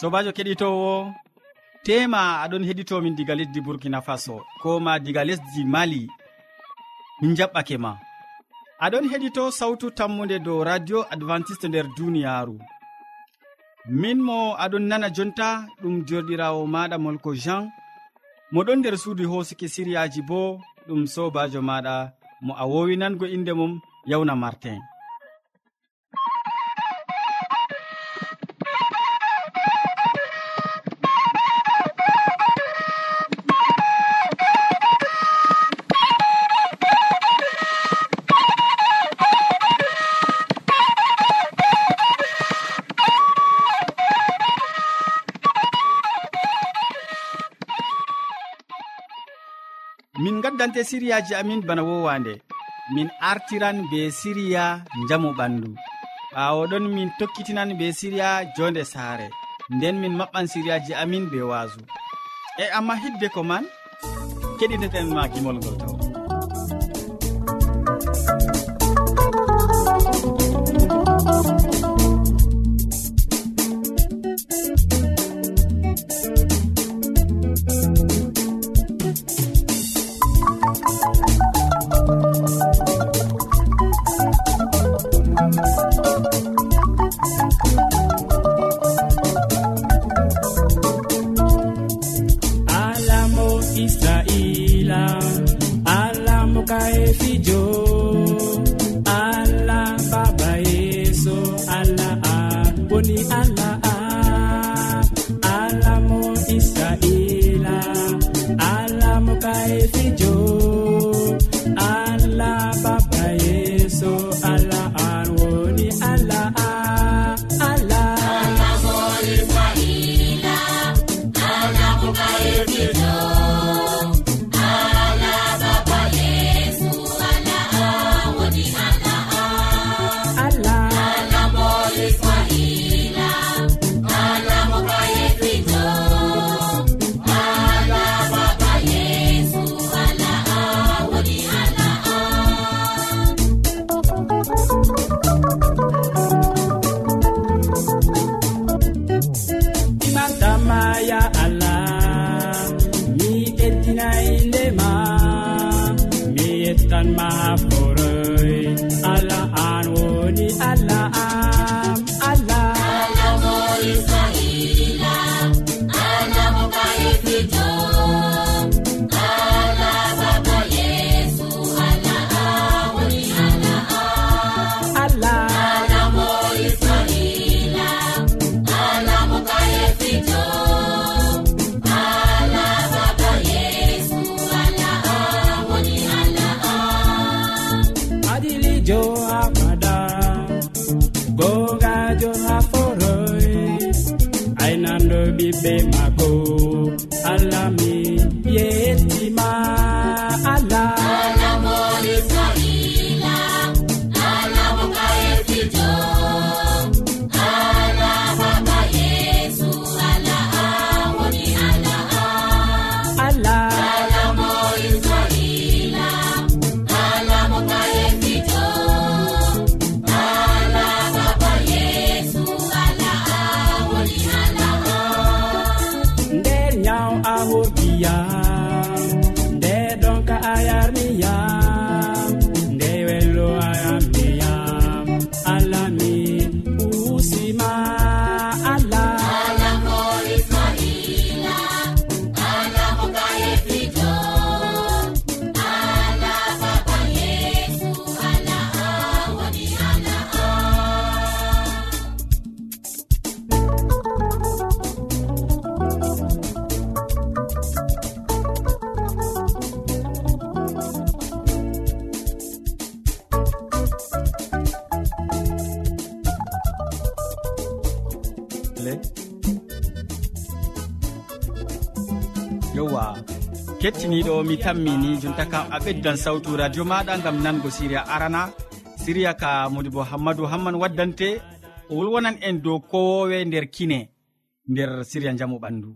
sobajo keɗitowo tema aɗon heɗitomin diga lesdi burkina faso ko ma diga lesdi mali min jaɓɓake ma. Aɗon heɗito sawtu tammude dow radio adventiste nder duniyaru min mo aɗon nana jonta ɗum jorɗirawo maɗa molko jean. Moɗon nder suudu hosuki siriyaji bo ɗum sobajo maɗa mo a wowinango inde mum yawna martin. hande siriyaji amin bana wowande. Min artiran be siriya jamu ɓandu. Ɓawoɗon min tokkitinan be siriya jonde saare. Nden min maɓɓan siriyaji amin be waasu. E amma hidde ko man keɗiteten ma gimol ngol taw. be mako allah mi kettiniɗo mi tammini jonta kam a ɓeddan sawtu radio maɗa gam nango siriya arana. Siriya ka modibo hammadou hamman waddante o wolwonan en dow kowowe nder kine nder siriya jamu ɓandu.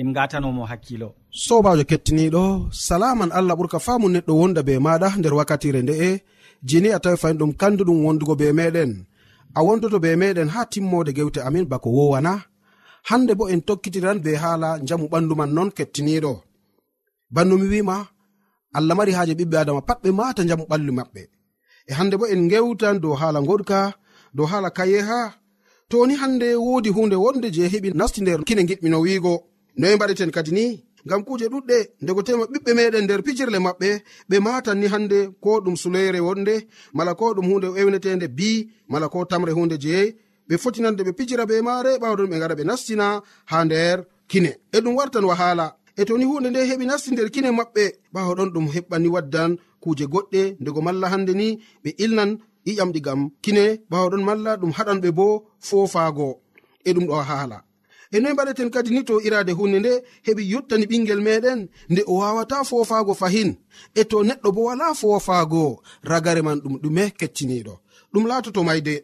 En gatanomo hakkilo. Sobajo kettiniɗo salaman allah ɓurka famu neɗɗo wonda be maɗa nder wakkatire nde'e jini a tawi fayin ɗum kanduɗum wondugo be meɗen. A wondoto be meɗen ha timmode gewte amin bako wowana hande bo en tokkitiran be haala jamu ɓandu man non kettiniɗo. banno mi wima allah mari haaje ɓiɓɓe adama pat ɓe mata jamu ɓalli maɓɓe. E hande bo en gewtan dow haala goɗka dow haala kayeha toni hande wodi hunde wonde je heɓi nasti nder kine giɗmino wiigo. Noye mbaɗeten kadi ni ngam kuje ɗuɗɗe ndego tema ɓiɓɓe meɗen nder pijirle maɓɓe ɓe matan ni hande ko ɗum suloyre wonde mala ko ɗum hunde ewnetende bi mala ko tamre hunde je ɓe fotinande ɓe pijira be mare ɓawɗon ɓe gara ɓe nastina ha nder kine. E ɗum wartan wahala e toni hunde nde heɓi nasti nder kine maɓɓe ɓawo ɗon ɗum heɓɓani waddan kuje goɗɗe ndego malla hande ni ɓe ilnan iƴamɗi gam kine ɓawo ɗon malla ɗum haɗan ɓe bo foofaago. E ɗum ɗo haala. E noy mbaɗeten kadi ni to irade hunde nde heɓi yottani ɓingel meɗen nde o wawata foofaago fahin e to neɗɗo bo wala foofaago. Ragare man ɗum ɗume kecciniɗo ɗum laatoto mayde.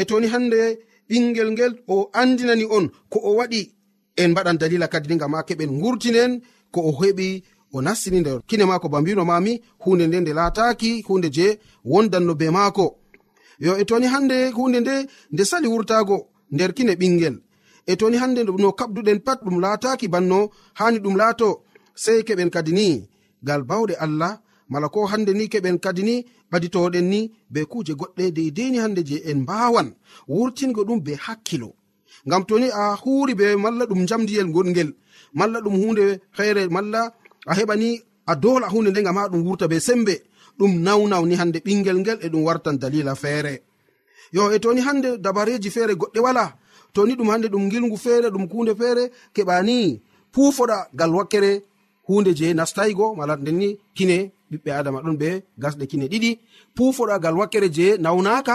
E toni hande ɓingel ngel o andinani on ko o waɗi en mbaɗan dalila kadi ni gam ha keɓen gurtinen ko o heɓi o nastini nder kine maako ba mbino mami hunde nde nde laataki hunde je wondanno be maako. Yo e toni hande hunde nde nde sali wurtago nder kine ɓingel e toni hande no kabduɗen pat ɗum laataki banno hani ɗum laato sei keɓen kadi ni. Gal bawɗe allah mala ko hande ni keɓen kadi ni ɓaditoɗen ni be kuje goɗɗe deideni hande je en mbawan wurtingo ɗum be hakkilo. ngam toni a huri be malla ɗum jamdiyel goɗgel malla ɗum hunde feere malla a heɓani a dola hunde nde gam ha ɗum wurta be sembe. Ɗum nawnawni hande ɓingel ngel e ɗum wartan dalila feere. Yo e toni hande dabareji feere goɗɗe wala toni ɗum hande ɗum gilgu feere ɗum hunde feere keɓani pufoɗa gal wakkere hunde je nastaygo mala ndenni kine ɓiɓɓe adama ɗon ɓe gasɗe kine ɗiɗi. Pufoɗa gal wakkere je nawnaka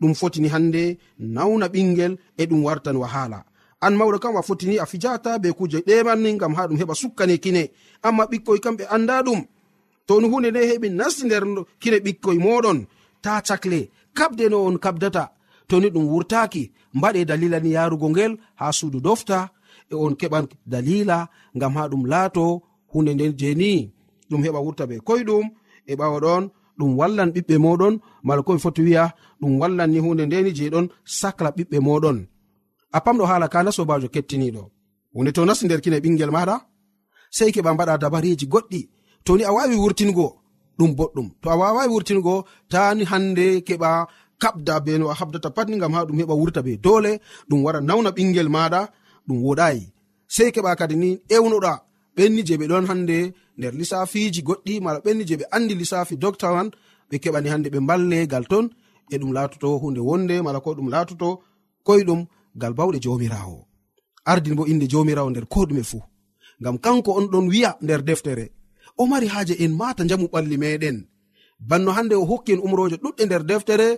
ɗum fotini hande nawna ɓingel e ɗum wartan wahala. An mawɗo kam a fotini a fijata be kuje ɗemanni gam ha ɗum heɓa sukkane kine. Amma ɓikkoy kam ɓe anda ɗum to ni hunde nde heɓi nasti nder kine ɓikkoy moɗon ta cakle kabde no on kabdata. Toni ɗum wurtaki mbaɗe dalila ni yarugo ngel ha suudu dofta e on keɓan dalila ngam ha ɗum laato. Hunde nden jeni ɗum heɓa wurta be koyɗum e ɓawa ɗon ɗum wallan ɓiɓɓe moɗon mala ko ɓe foti wiya ɗum wallan ni hunde ndeni je ɗon sacla ɓiɓɓe moɗon. A pamɗo haala kana sobajo kettiniɗo. Hunde to nasti nder kine ɓingel maɗa sei keɓa mbaɗa dabareji goɗɗi. To ni a wawi wurtingo ɗum boɗɗum. To a wawawi wurtingo tani hande keɓa kabda be no a habdata patni gam ha ɗum heɓa wurta be dole ɗum wara nauna ɓingel maɗa ɗum woɗayi. Sei keɓa kadi ni ewnoɗa ɓenni je ɓe ɗon hande nder lissafiji goɗɗi mala ɓenni je ɓe andi lissafi docta man ɓe keɓani hande ɓe mballe gal ton e ɗum latoto hunde wonde mala ko ɗum latoto koyɗum gal bawɗe jomirawo ardin bo inde jomirawo nder ko ɗume fuu. Ngam kanko on ɗon wi'a nder deftere o mari haaje en mata njamu ɓalli meɗen banno hande o hokki en umroje ɗuɗɗe nder deftere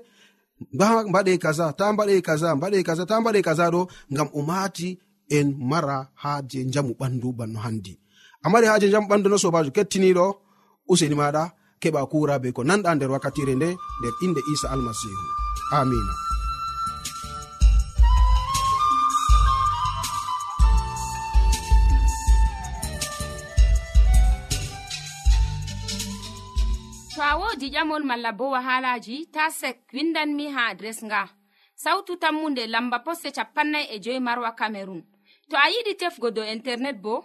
mbaɗe kaza ta mbaɗe kaza mbaɗe kaza ta mbaɗe kaza ɗo ngam o mati en mara haaje njamu ɓandu banno handi a mari haaje jam ɓandu no sobajo kettiniɗo useni maɗa keɓa kura be ko nanɗa nder wakkatire nde nder inde isa almasihu amina to a wodi ƴamol malla bo wahalaji ta sek windanmi ha adres nga. Sautu tammunde lamba poste capannay e joyi marwa camerun to a yiɗi tefgo dow internet bo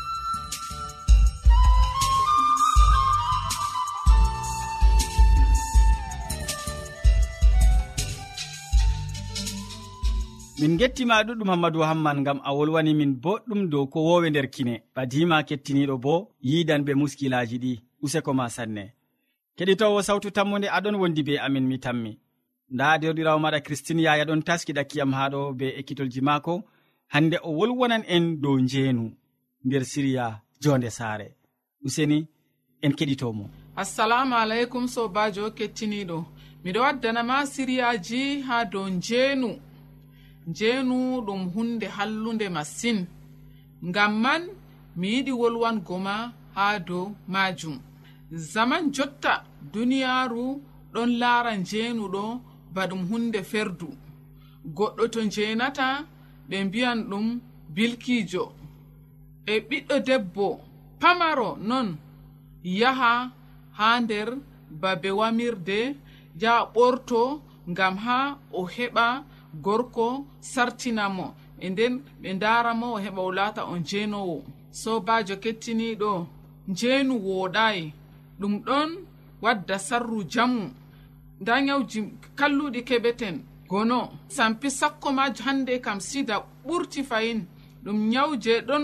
min gettima ɗuɗɗum hammadou hamman gam a wolwani min boɗɗum dow ko wowe nder kine. Badima kettiniɗo bo yidan be muskilaji ɗi useko ma sanne. Keɗitowo sawtu tammude aɗon wondi be amin mi tammi. Nda derɗirawo maɗa christine yaya ɗon taski ɗakkiyam haɗo be ekkitolji maako. Hande o wolwonan en dow njeenu nder siriya jonde saare. Useni en keɗitomo. Assalamu aleykum sobajo kettiniɗo. Miɗo waddanama siriyaji ha dow njeenu. njeenu ɗum hunde hallunde masin ngam man mi yiɗi wolwango ma haa dow maajum. Zaman jotta duniyaaru ɗon laara njeenuɗo ba ɗum hunde ferdu. Goɗɗo to njeenata ɓe mbiyan ɗum bilkiijo. E ɓiɗɗo debbo pamaro non yaha haa nder babe wamirde yaha ɓorto ngam haa o heɓa gorko sartinamo. E nden ɓe daramo o heɓa o lata on jenowo sobajo kettiniɗo njenu woɗayi ɗum ɗon wadda sarru jamu. Nda nyawji kalluɗi keɓeten. Gono sampi sakko ma hande kam sida ɓurti fayin. Ɗum nyawu ɗon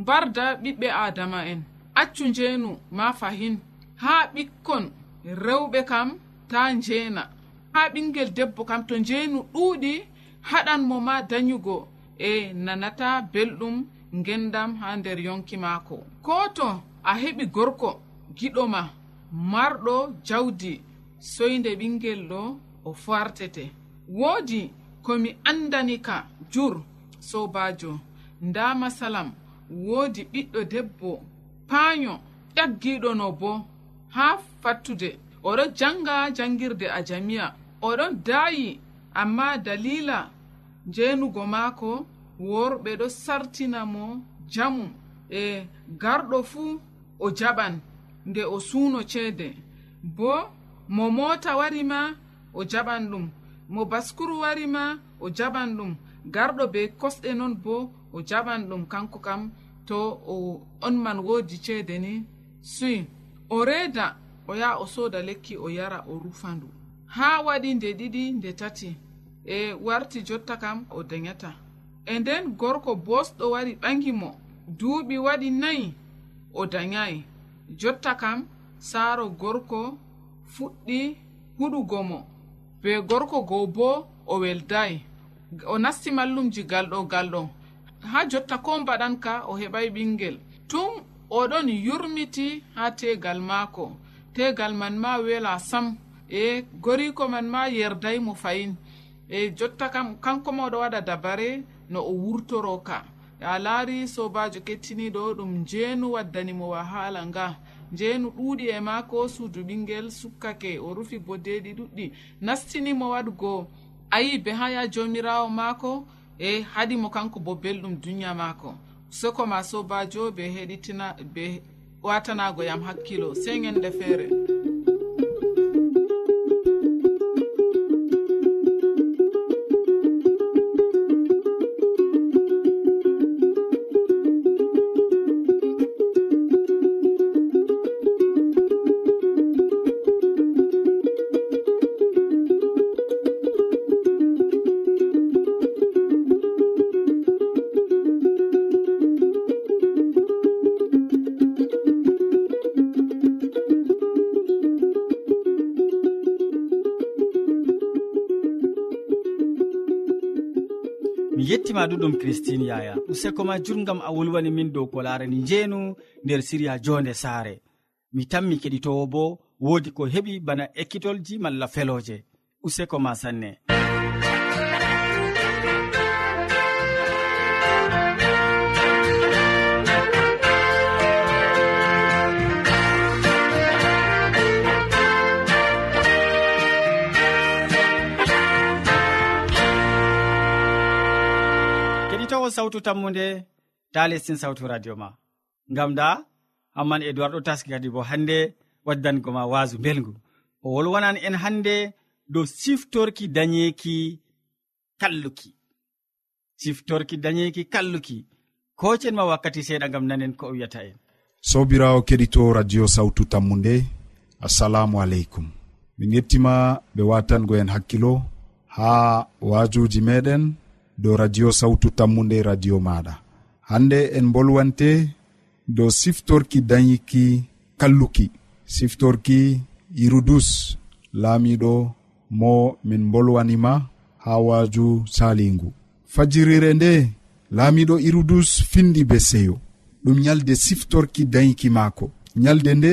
mbarda ɓiɓɓe adama en. Accu njeenu ma fahin. Ha ɓikkon rewɓe kam ta njeena. ha ɓingel debbo kam to njeenu ɗuuɗi haɗan mo ma dayugo e nanata belɗum ngendam ha nder yonki maako. Ko to a heɓi gorko giɗoma marɗo jawdi soyde ɓingel ɗo o fartete. Woodi komi andani ka jur sobajo nda masalam woodi ɓiɗɗo debbo paayo ƴaggiɗo no bo ha fattude. Oɗo janga jangirde a jamiya. oɗon daayi amma dalila njenugo maako worɓe ɗo sartina mo jamu. E garɗo fuu o jaɓan nde o suuno ceede. Bo mo moota wari ma o jaɓan ɗum. Mo baskuru wari ma o jaɓan ɗum. Garɗo be kosɗe non bo o jaɓan ɗum kanko kam. To o on man woodi ceede ni suy. O reeda o yaha o sooda lekki o yara o rufa ndu. haa waɗi nde ɗiɗi nde tati e warti jotta kam o dayata e nden gorko bosɗo wari ɓangi mo duuɓi waɗi nayi o dayayi jotta kam saaro gorko fuɗɗi huɗugo mo be gorko goo bo o weldayi o nasti mallumji galɗo galɗo. Ha jotta ko mbaɗan ka o heɓay ɓingel. Tun oɗon yurmiti ha tegal maako. Tegal man ma wela sam. e goriko man ma yerday mo fayin. E jotta kam kanko ma oɗo waɗa dabare no o wurtoro ka. A laari sobajo kettiniɗo ɗum njeenu waddanimo wahala nga. Njeenu ɗuuɗi e maako suudu ɓingel sukkake o rufi bodeɗi ɗuɗɗi. Nastinimo waɗugo ayibe ha ya jomirawo maako e haɗimo kanko bo belɗum duniya maako. Soko ma sobajo be heɗitina be watanago yam hakkilo. Sey ñande feere. ma ɗuɗum christine yaya. Useko ma jurgam a wolwani min dow ko larani njeenu nder siriya jonde saare. Mi tammi keɗitowo bo woodi ko heɓi bana ekkitolji malla feloje useko ma sanne. sawtu tammude ta lestin sawtu radio ma. Ngam da hamman edoird ɗo taski kadi bo hannde waddango ma waasu belgu o wolwanan en hannde dow siftorki dañeeki kalluki. Siftorki dañeeki kalluki. Kocen ma wakkati seeɗa gam nanen ko o wiyata en. Sobirawo keɗito radio sawtu tammude assalamu aleykum. Min yettima ɓe watango en hakkilo ha waajuji meɗen dow radio sawtu tammude radio maɗa hande en bolwante dow siftorki dañiki kalluki. Siftorki irudus laamiɗo mo min bolwanima ha waaju salingu fajirire nde laamiɗo irudus findi be seyo ɗum nyalde siftorki dayiki maako. Nyalde nde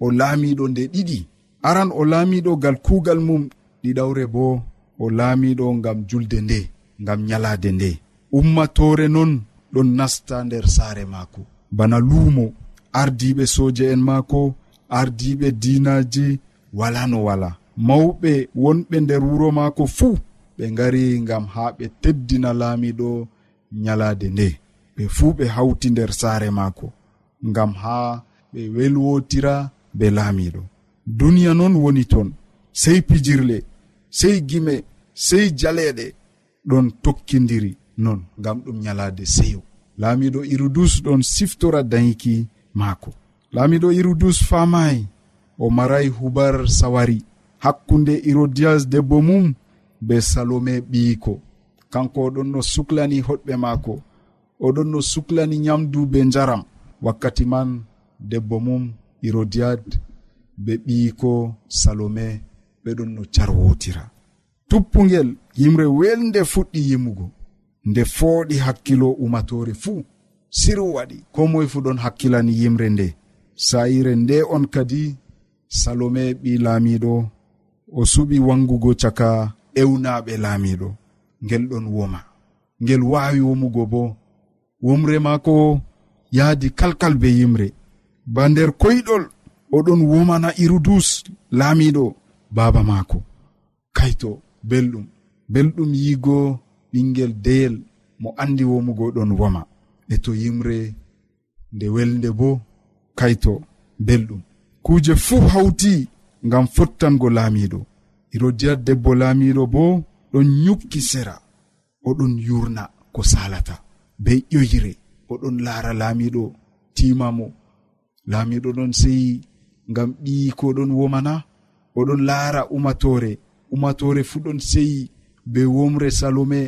o laamiɗo nde ɗiɗi. Aran o laamiɗo gal kuugal mum ɗiɗawre bo o laamiɗo ngam julde nde. ngam nyalaade nde. Ummatore non ɗon nasta nder saare maako. Bana luumo ardiɓe soje en maako ardiɓe dinaji wala no wala. Mawɓe wonɓe nder wuro maako fuu ɓe ngari ngam haa ɓe teddina laamiɗo nyalaade nde. Ɓe fuu ɓe hawti nder saare maako ngam haa ɓe welwotira be laamiɗo duniya non woni ton sey pijirle sey gime sey jaleeɗe. ɗon tokkidiri non ngam ɗum nyalaade seyo. Laamiɗo irudus ɗon siftora dayiki maako. Laamiɗo irudus faamayi o maray hubar sawari. Hakkunde irodias debbo mum be salome ɓiyiko. Kanko oɗon no suklani hoɗɓe maako. Oɗon no suklani nyamdu be njaram. Wakkati man debbo mum irodiad be ɓiyiko salome ɓeɗon no carwotira tuppugel yimre welnde fuɗɗi yimugo. Nde fooɗi hakkilo umatore fuu siru waɗi. Ko moye fu ɗon hakkilani yimre nde. Sa'ire nde on kadi salome ɓi laamiɗo o suɓi wangugo caka ewnaɓe laamiɗo. Ngel ɗon woma. Ngel waawi womugo bo. Womre maako yaadi kalkal be yimre. Ba nder koyɗol oɗon womana irudus laamiɗo baaba maako. Kayto belɗum. Belɗum yigo ɓingel deyel mo andi womugo ɗon woma. E to yimre nde welde bo kayto belɗum. Kuuje fuu hawti ngam fottango laamiɗo irodiyat debbo laamiɗo bo ɗon nyukki sera oɗon yurna ko salata be ƴoyre oɗon laara laamiɗo timamo laamiɗo ɗon seyi ngam ɓiyi ko ɗon womana oɗon laara umatore ummatore fuu ɗon seyi be womre salome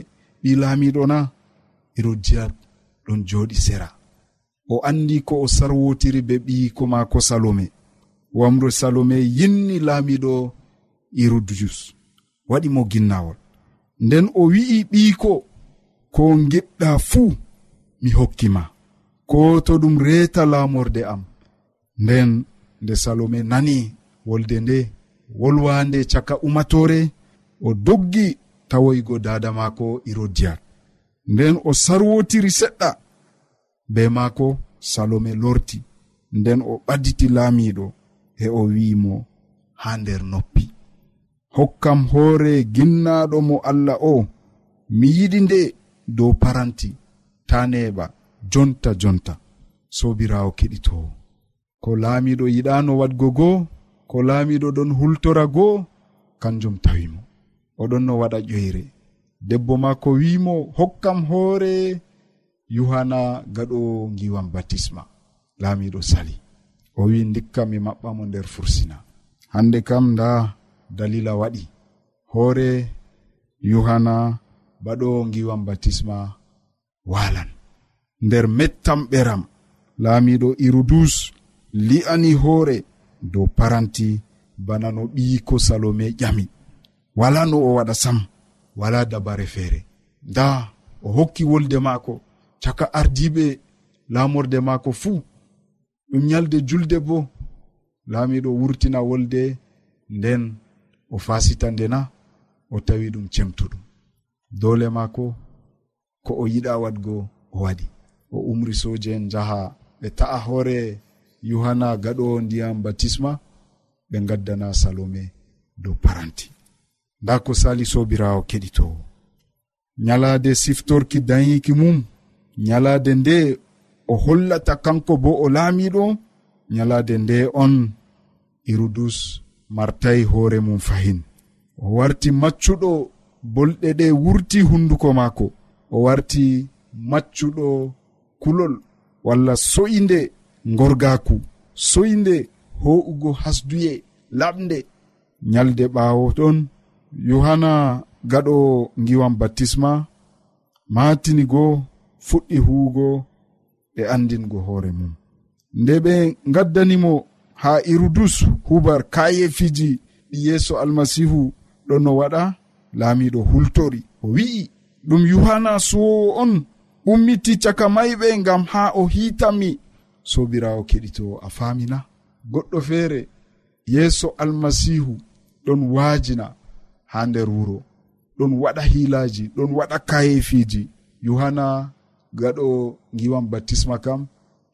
ɓi laamiɗo na herodiyad ɗon jooɗi sera. O andi ko o sarwotiri be ɓiyiko maako salome. Wamre salome yinni laamiɗo herodiyus waɗi mo ginnawol nden o wi'i ɓiyiko ko giɗɗa fuu mi hokkima ko to ɗum reeta laamorde am. Nden nde salome nani wolde nde wolwande caka umatore o doggi tawoygo dada maako irodiya nden o sarwotiri seɗɗa be maako salome lorti. Nden o ɓadditi laamiɗo e o wi'imo ha nder noppi. Hokkam hoore ginnaɗo mo allah o mi yiɗi nde dow paranti ta neɓa jonta jonta. Sobirawo keɗitowo ko laamiɗo yiɗano wadgo goo ko laamiɗo ɗon hultora goo kanjum tawimo oɗon no waɗa ƴoyre. Debbo maako wimo hokkam hoore. Yuhana gaɗo giwam batisma laamiɗo sali. O wi ndikka mi maɓɓamo nder fursina. Hande kam nda dalila waɗi. Hoore yuhana baɗo giwam batisma walan nder mettam ɓeram laamiɗo irudus li'ani hoore. dow paranti bana no ɓiyiko salome ƴami. Wala no o waɗa sam wala dabare feere. Nda o hokki wolde maako caka ardiɓe laamorde maako fuu. Ɗum nyalde julde bo laamiɗo wurtina wolde nden o fasita nde na o tawi ɗum cemtuɗum dole maako ko o yiɗa waɗgo o waɗi. O umri soje en jaha ɓe ta'a hoore yohanna gaɗo ndiyam batisma ɓe gaddana salome dow paranti. Nda ko sali sobirawo keɗitowo nyalade siftorki dayiki mum nyalade nde o hollata kanko bo o laamiɗo nyalade nde on irudus martayi hoore mum fahin. O warti maccuɗo bolɗe ɗe wurti hunduko maako. O warti maccuɗo kulol walla so'inde gorgaku soyde ho'ugo hasduye laɓde nyalde ɓaawo ɗon yohanna gaɗo giwam baptisma matini goo fuɗɗi huugo e andingo hoore mum. Nde ɓe gaddanimo ha irudus hubar kayefiji ɗi yeeso almasihu ɗon no waɗa laamiɗo hultori. O wi'i ɗum yohanna suwowo on ummiti caka mayɓe ngam ha o hiitami. sobirawo keɗito a famina goɗɗo feere yeeso almasihu ɗon waajina ha nder wuro. Ɗon waɗa hiilaji ɗon waɗa kayefiji yohanna gaɗo giwan baptisma kam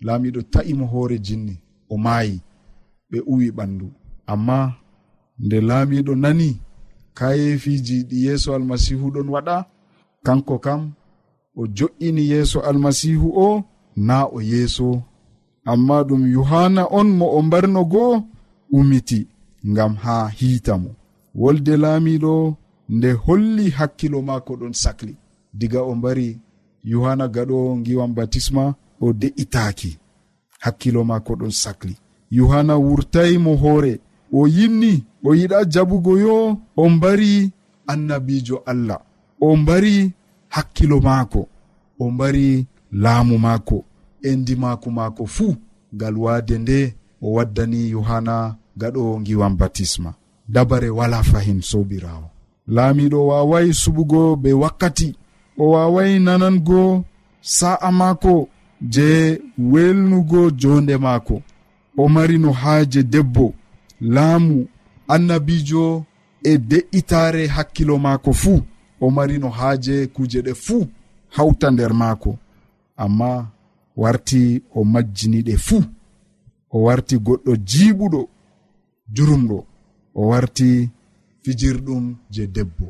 laamiɗo ta'imo hoore jinni o maayi ɓe uwi ɓandu amma nde laamiɗo nani kayefiji ɗi yeeso almasihu ɗon waɗa kanko kam o jo'ini yeeso almasihu o na o yeeso amma ɗum yohanna on mo o mbarno goo umiti ngam haa hiita mo. Wolde laamiɗo nde holli hakkilo maako ɗon sakli. Diga o mbari yohanna gaɗo ngiwan batisma o de'itaaki. Hakkilo maako ɗon sakli. Yohanna wurtayi mo hoore. O yinni o yiɗa jaɓugo yo o mbari annabijo allah. O mbari hakkilo maako. O mbari laamu maako. e ndimaku maako fuu ngal waade nde o waddani yohanna gaɗo ngiwan batisma. Dabare wala fahin sobirawo laamiɗo waaway suɓugo be wakkati o waaway nanango sa'a maako je welnugo jonde maako. O mari no haaje debbo laamu annabijo e de'itare hakkilo maako fuu. O mari no haaje kuuje ɗe fuu hawta nder maako. Amma warti o majjiniɗe fuu o warti goɗɗo jiiɓuɗo jurumɗo o warti fijirɗum je debbo.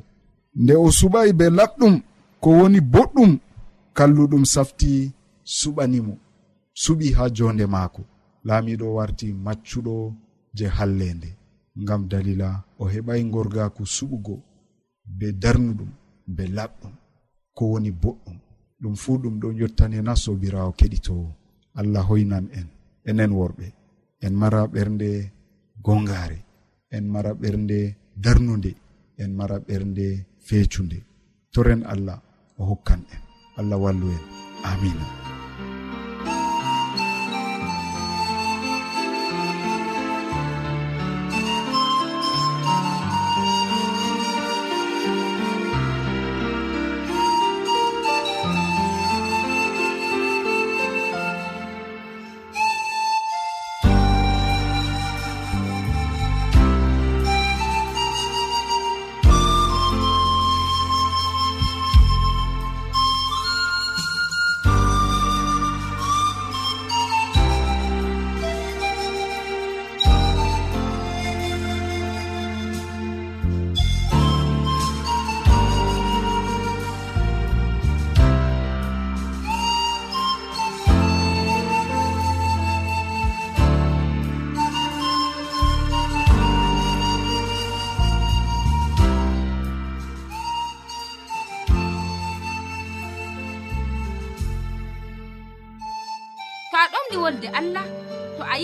Nde o suɓayi be laɓɗum ko woni boɗɗum kalluɗum safti suɓanimo suɓi ha jonde maako. Laamiɗo warti maccuɗo je hallende ngam dalila o heɓai gorgaku suɓugo be darnuɗum be laɓɗum ko woni boɗɗum. ɗum fuu ɗum ɗon yottaniena sobirawo keɗitowo. Allah hoynan en enen worɓe. En mara ɓernde gongare en mara ɓernde darnude en mara ɓernde feecunde. Toren allah o hokkan en. Allah wallu en. Amina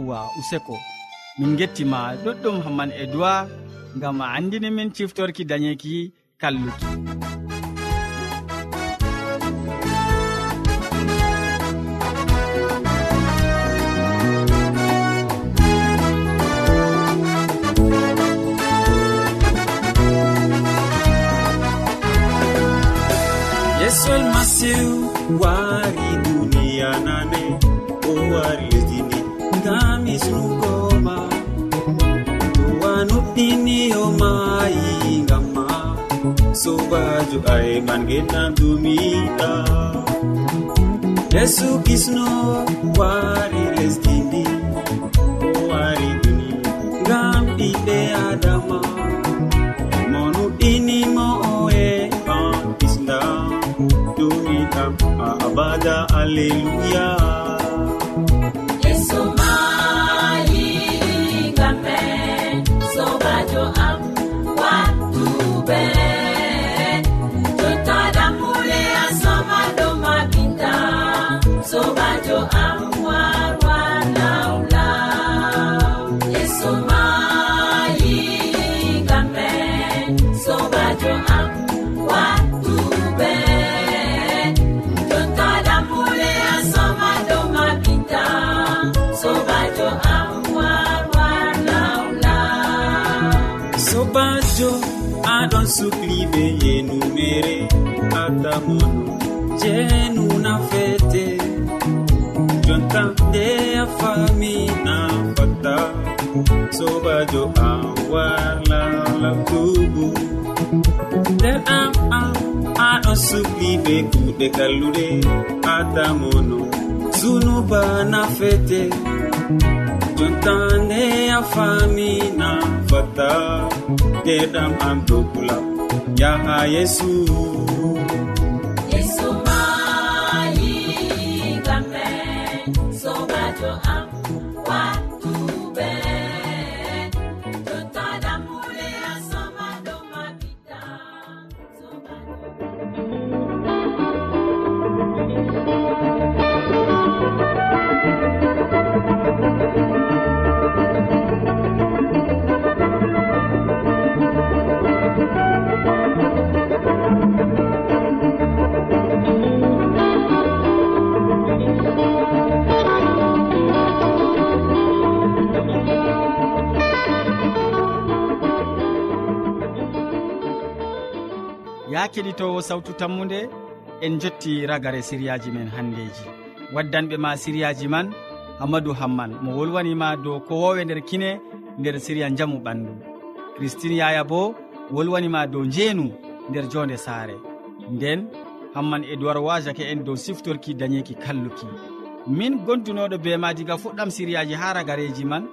yawwa useko. Min gettima ɗuɗɗum hamman e duwa gam a andini min ciftorki dañeki kalluki. Yesol masiw wari duniya nane o wari lesdi suugoma towa nuɗɗiniyomayi gamma sobajo ayman gennan dumiɗa yesu kisno wari lesdini o wari duni ngam ɓiɓɓe adama. Mo nuɗɗinimo oe an islam dumiɗam a abada alleluya. fami an fatta sobajo an warla labtubu. Nder am an aɗon sukli be kuɗe kallude atamono zunuba nafete jontane a famina fata fatta am dokula yaha yesu. keɗitowo sawtu tammude en jotti ragare siriyaji men handeji. Waddanɓe ma siriyaji man hammadou hamman mo wolwanima dow ko wowe nder kine nder siriya jamu ɓandu. Christine yaya bo wolwanima dow njeenu nder jonde saare. Nden hamman e duwar wajake en dow siftorki dañeki kalluki. Min gondunoɗo be ma diga fuɗɗam siriyaji ha ragareji man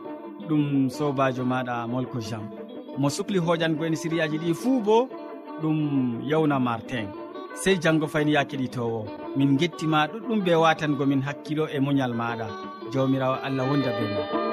ɗum sobajo maɗa molko jam. Mo sukli hoƴango en siriyaji ɗi fuu bo ɗum yawna martin sey janngo fayni ya keɗitowo min gettima ɗuɗɗum be watangomin hakkilo e muñal maɗa jawmirawo allah wonda be ma.